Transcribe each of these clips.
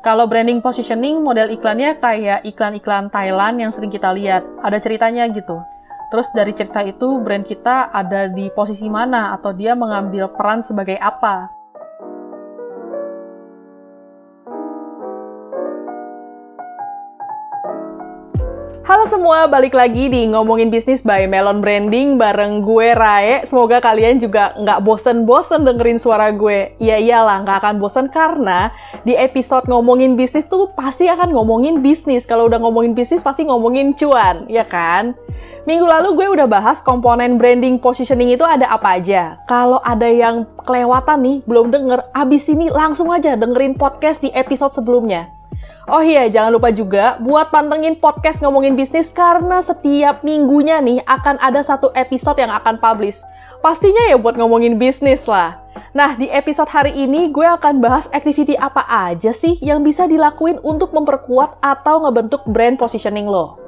Kalau branding positioning, model iklannya kayak iklan-iklan Thailand yang sering kita lihat. Ada ceritanya gitu. Terus dari cerita itu, brand kita ada di posisi mana atau dia mengambil peran sebagai apa. Halo semua, balik lagi di Ngomongin Bisnis by Melon Branding bareng gue Rae. Semoga kalian juga nggak bosen-bosen dengerin suara gue. Ya iyalah, nggak akan bosen karena di episode Ngomongin Bisnis tuh pasti akan ngomongin bisnis. Kalau udah ngomongin bisnis pasti ngomongin cuan, ya kan? Minggu lalu gue udah bahas komponen branding positioning itu ada apa aja. Kalau ada yang kelewatan nih, belum denger, abis ini langsung aja dengerin podcast di episode sebelumnya. Oh iya, jangan lupa juga buat pantengin podcast ngomongin bisnis karena setiap minggunya nih akan ada satu episode yang akan publish. Pastinya ya buat ngomongin bisnis lah. Nah, di episode hari ini gue akan bahas activity apa aja sih yang bisa dilakuin untuk memperkuat atau ngebentuk brand positioning lo.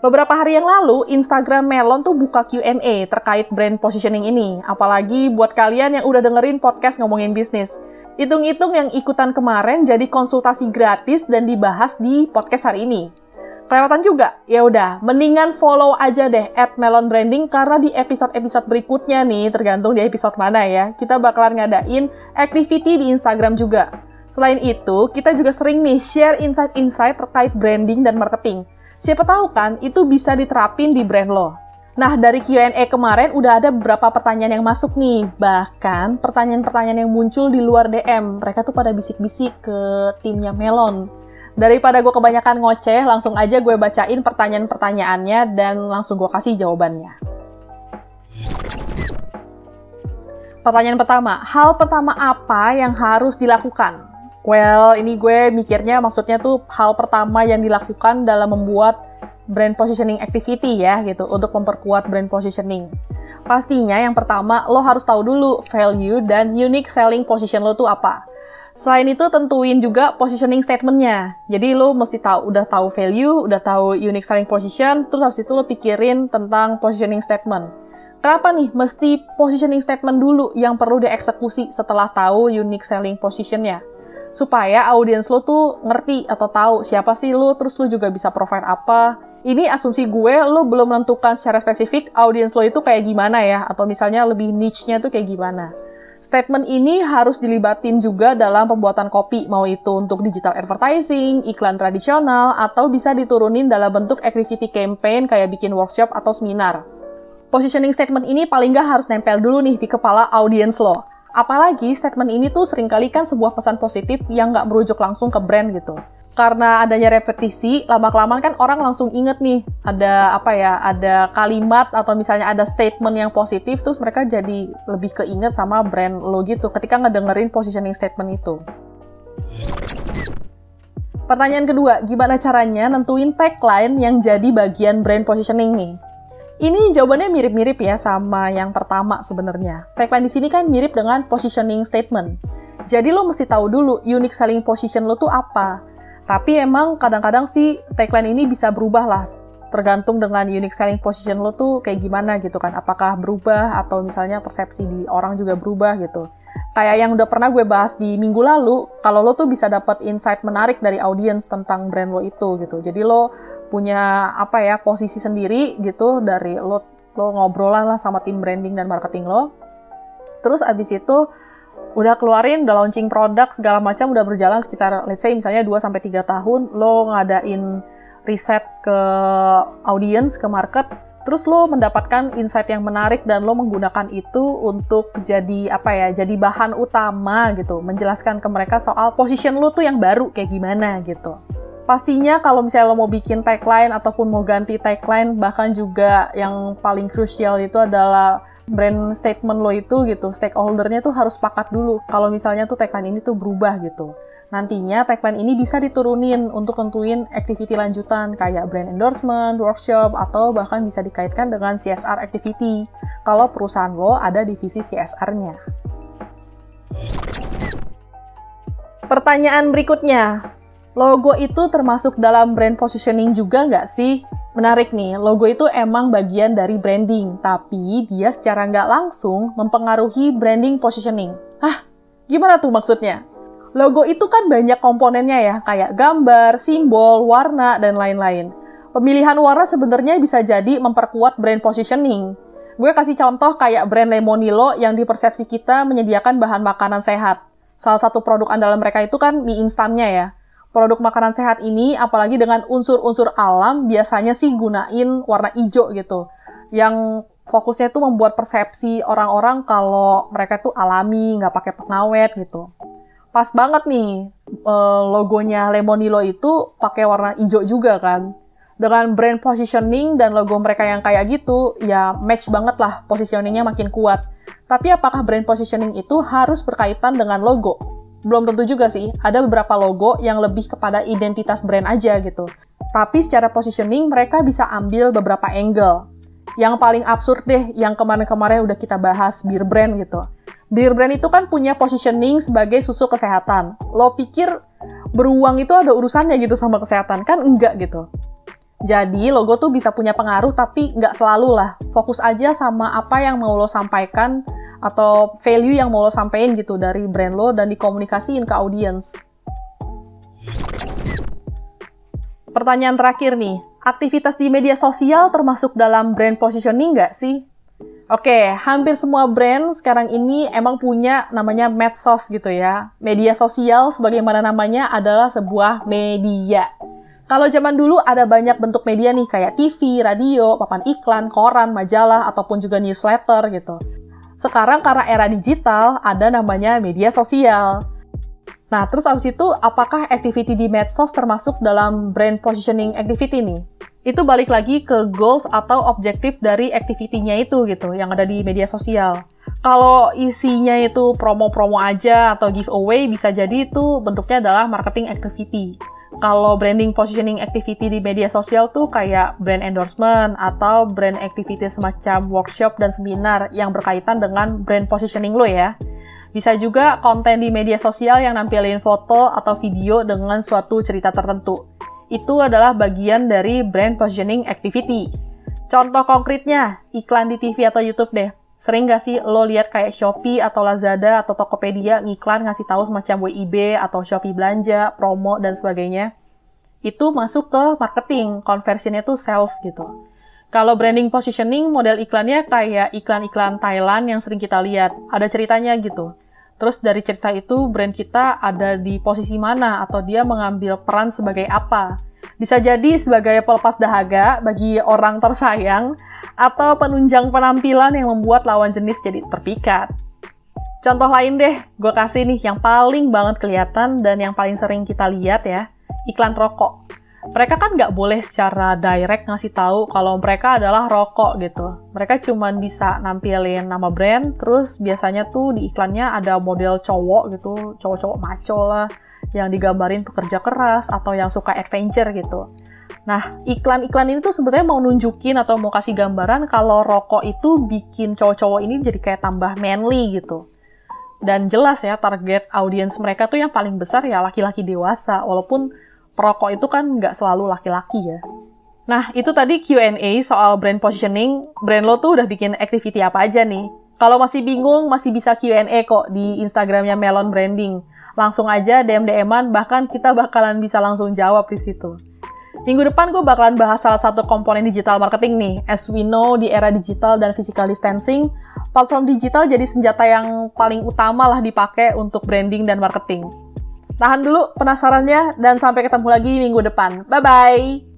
Beberapa hari yang lalu, Instagram Melon tuh buka Q&A terkait brand positioning ini. Apalagi buat kalian yang udah dengerin podcast ngomongin bisnis. Hitung-hitung yang ikutan kemarin jadi konsultasi gratis dan dibahas di podcast hari ini. Kelewatan juga? Ya udah, mendingan follow aja deh at Melon Branding karena di episode-episode berikutnya nih, tergantung di episode mana ya, kita bakalan ngadain activity di Instagram juga. Selain itu, kita juga sering nih share insight-insight terkait branding dan marketing. Siapa tahu kan, itu bisa diterapin di brand lo. Nah, dari Q&A kemarin udah ada beberapa pertanyaan yang masuk nih. Bahkan pertanyaan-pertanyaan yang muncul di luar DM. Mereka tuh pada bisik-bisik ke timnya Melon. Daripada gue kebanyakan ngoceh, langsung aja gue bacain pertanyaan-pertanyaannya dan langsung gue kasih jawabannya. Pertanyaan pertama, hal pertama apa yang harus dilakukan? Well, ini gue mikirnya maksudnya tuh hal pertama yang dilakukan dalam membuat brand positioning activity ya gitu untuk memperkuat brand positioning. Pastinya yang pertama lo harus tahu dulu value dan unique selling position lo tuh apa. Selain itu tentuin juga positioning statementnya. Jadi lo mesti tahu udah tahu value, udah tahu unique selling position, terus habis itu lo pikirin tentang positioning statement. Kenapa nih mesti positioning statement dulu yang perlu dieksekusi setelah tahu unique selling positionnya? Supaya audiens lo tuh ngerti atau tahu siapa sih lo, terus lo juga bisa provide apa, ini asumsi gue lo belum menentukan secara spesifik audiens lo itu kayak gimana ya atau misalnya lebih niche-nya tuh kayak gimana. Statement ini harus dilibatin juga dalam pembuatan kopi, mau itu untuk digital advertising, iklan tradisional, atau bisa diturunin dalam bentuk activity campaign kayak bikin workshop atau seminar. Positioning statement ini paling nggak harus nempel dulu nih di kepala audiens lo. Apalagi statement ini tuh sering kali kan sebuah pesan positif yang nggak merujuk langsung ke brand gitu karena adanya repetisi, lama-kelamaan kan orang langsung inget nih, ada apa ya, ada kalimat atau misalnya ada statement yang positif, terus mereka jadi lebih keinget sama brand lo gitu ketika ngedengerin positioning statement itu. Pertanyaan kedua, gimana caranya nentuin tagline yang jadi bagian brand positioning nih? Ini jawabannya mirip-mirip ya sama yang pertama sebenarnya. Tagline di sini kan mirip dengan positioning statement. Jadi lo mesti tahu dulu unique selling position lo tuh apa tapi emang kadang-kadang sih tagline ini bisa berubah lah, tergantung dengan unique selling position lo tuh kayak gimana gitu kan. Apakah berubah atau misalnya persepsi di orang juga berubah gitu. Kayak yang udah pernah gue bahas di minggu lalu, kalau lo tuh bisa dapat insight menarik dari audience tentang brand lo itu gitu. Jadi lo punya apa ya posisi sendiri gitu dari lo lo ngobrol lah sama tim branding dan marketing lo. Terus abis itu udah keluarin, udah launching produk segala macam udah berjalan sekitar let's say misalnya 2 sampai 3 tahun lo ngadain riset ke audience, ke market, terus lo mendapatkan insight yang menarik dan lo menggunakan itu untuk jadi apa ya, jadi bahan utama gitu, menjelaskan ke mereka soal position lo tuh yang baru kayak gimana gitu. Pastinya kalau misalnya lo mau bikin tagline ataupun mau ganti tagline, bahkan juga yang paling krusial itu adalah brand statement lo itu gitu, stakeholdernya tuh harus sepakat dulu kalau misalnya tuh tagline ini tuh berubah gitu. Nantinya tagline ini bisa diturunin untuk tentuin activity lanjutan kayak brand endorsement, workshop, atau bahkan bisa dikaitkan dengan CSR activity kalau perusahaan lo ada divisi CSR-nya. Pertanyaan berikutnya, logo itu termasuk dalam brand positioning juga nggak sih? Menarik nih, logo itu emang bagian dari branding, tapi dia secara nggak langsung mempengaruhi branding positioning. Hah? Gimana tuh maksudnya? Logo itu kan banyak komponennya ya, kayak gambar, simbol, warna, dan lain-lain. Pemilihan warna sebenarnya bisa jadi memperkuat brand positioning. Gue kasih contoh kayak brand Lemonilo yang di persepsi kita menyediakan bahan makanan sehat. Salah satu produk andalan mereka itu kan mie instannya ya. Produk makanan sehat ini, apalagi dengan unsur-unsur alam, biasanya sih gunain warna hijau gitu. Yang fokusnya itu membuat persepsi orang-orang kalau mereka tuh alami, nggak pakai pengawet gitu pas banget nih uh, logonya Lemonilo itu pakai warna hijau juga kan. Dengan brand positioning dan logo mereka yang kayak gitu, ya match banget lah positioningnya makin kuat. Tapi apakah brand positioning itu harus berkaitan dengan logo? Belum tentu juga sih, ada beberapa logo yang lebih kepada identitas brand aja gitu. Tapi secara positioning mereka bisa ambil beberapa angle. Yang paling absurd deh, yang kemarin-kemarin udah kita bahas beer brand gitu Beer brand itu kan punya positioning sebagai susu kesehatan. Lo pikir beruang itu ada urusannya gitu sama kesehatan? Kan enggak gitu. Jadi logo tuh bisa punya pengaruh tapi nggak selalu lah. Fokus aja sama apa yang mau lo sampaikan atau value yang mau lo sampaikan gitu dari brand lo dan dikomunikasiin ke audience. Pertanyaan terakhir nih, aktivitas di media sosial termasuk dalam brand positioning nggak sih? Oke, hampir semua brand sekarang ini emang punya namanya medsos gitu ya. Media sosial sebagaimana namanya adalah sebuah media. Kalau zaman dulu ada banyak bentuk media nih kayak TV, radio, papan iklan, koran, majalah, ataupun juga newsletter gitu. Sekarang karena era digital ada namanya media sosial. Nah, terus abis itu apakah activity di medsos termasuk dalam brand positioning activity nih? itu balik lagi ke goals atau objektif dari activity-nya itu gitu, yang ada di media sosial. Kalau isinya itu promo-promo aja atau giveaway, bisa jadi itu bentuknya adalah marketing activity. Kalau branding positioning activity di media sosial tuh kayak brand endorsement atau brand activity semacam workshop dan seminar yang berkaitan dengan brand positioning lo ya. Bisa juga konten di media sosial yang nampilin foto atau video dengan suatu cerita tertentu itu adalah bagian dari brand positioning activity. Contoh konkretnya, iklan di TV atau YouTube deh. Sering gak sih lo lihat kayak Shopee atau Lazada atau Tokopedia ngiklan ngasih tahu semacam WIB atau Shopee belanja, promo, dan sebagainya? Itu masuk ke marketing, conversionnya tuh sales gitu. Kalau branding positioning, model iklannya kayak iklan-iklan Thailand yang sering kita lihat. Ada ceritanya gitu. Terus dari cerita itu brand kita ada di posisi mana atau dia mengambil peran sebagai apa. Bisa jadi sebagai pelepas dahaga bagi orang tersayang atau penunjang penampilan yang membuat lawan jenis jadi terpikat. Contoh lain deh, gue kasih nih yang paling banget kelihatan dan yang paling sering kita lihat ya, iklan rokok mereka kan nggak boleh secara direct ngasih tahu kalau mereka adalah rokok gitu. Mereka cuma bisa nampilin nama brand, terus biasanya tuh di iklannya ada model cowok gitu, cowok-cowok maco lah, yang digambarin pekerja keras atau yang suka adventure gitu. Nah, iklan-iklan ini tuh sebenarnya mau nunjukin atau mau kasih gambaran kalau rokok itu bikin cowok-cowok ini jadi kayak tambah manly gitu. Dan jelas ya, target audiens mereka tuh yang paling besar ya laki-laki dewasa, walaupun perokok itu kan nggak selalu laki-laki ya. Nah, itu tadi Q&A soal brand positioning. Brand lo tuh udah bikin activity apa aja nih? Kalau masih bingung, masih bisa Q&A kok di Instagramnya Melon Branding. Langsung aja DM-DM-an, bahkan kita bakalan bisa langsung jawab di situ. Minggu depan gue bakalan bahas salah satu komponen digital marketing nih. As we know, di era digital dan physical distancing, platform digital jadi senjata yang paling utama lah dipakai untuk branding dan marketing. Tahan dulu penasarannya dan sampai ketemu lagi minggu depan. Bye-bye!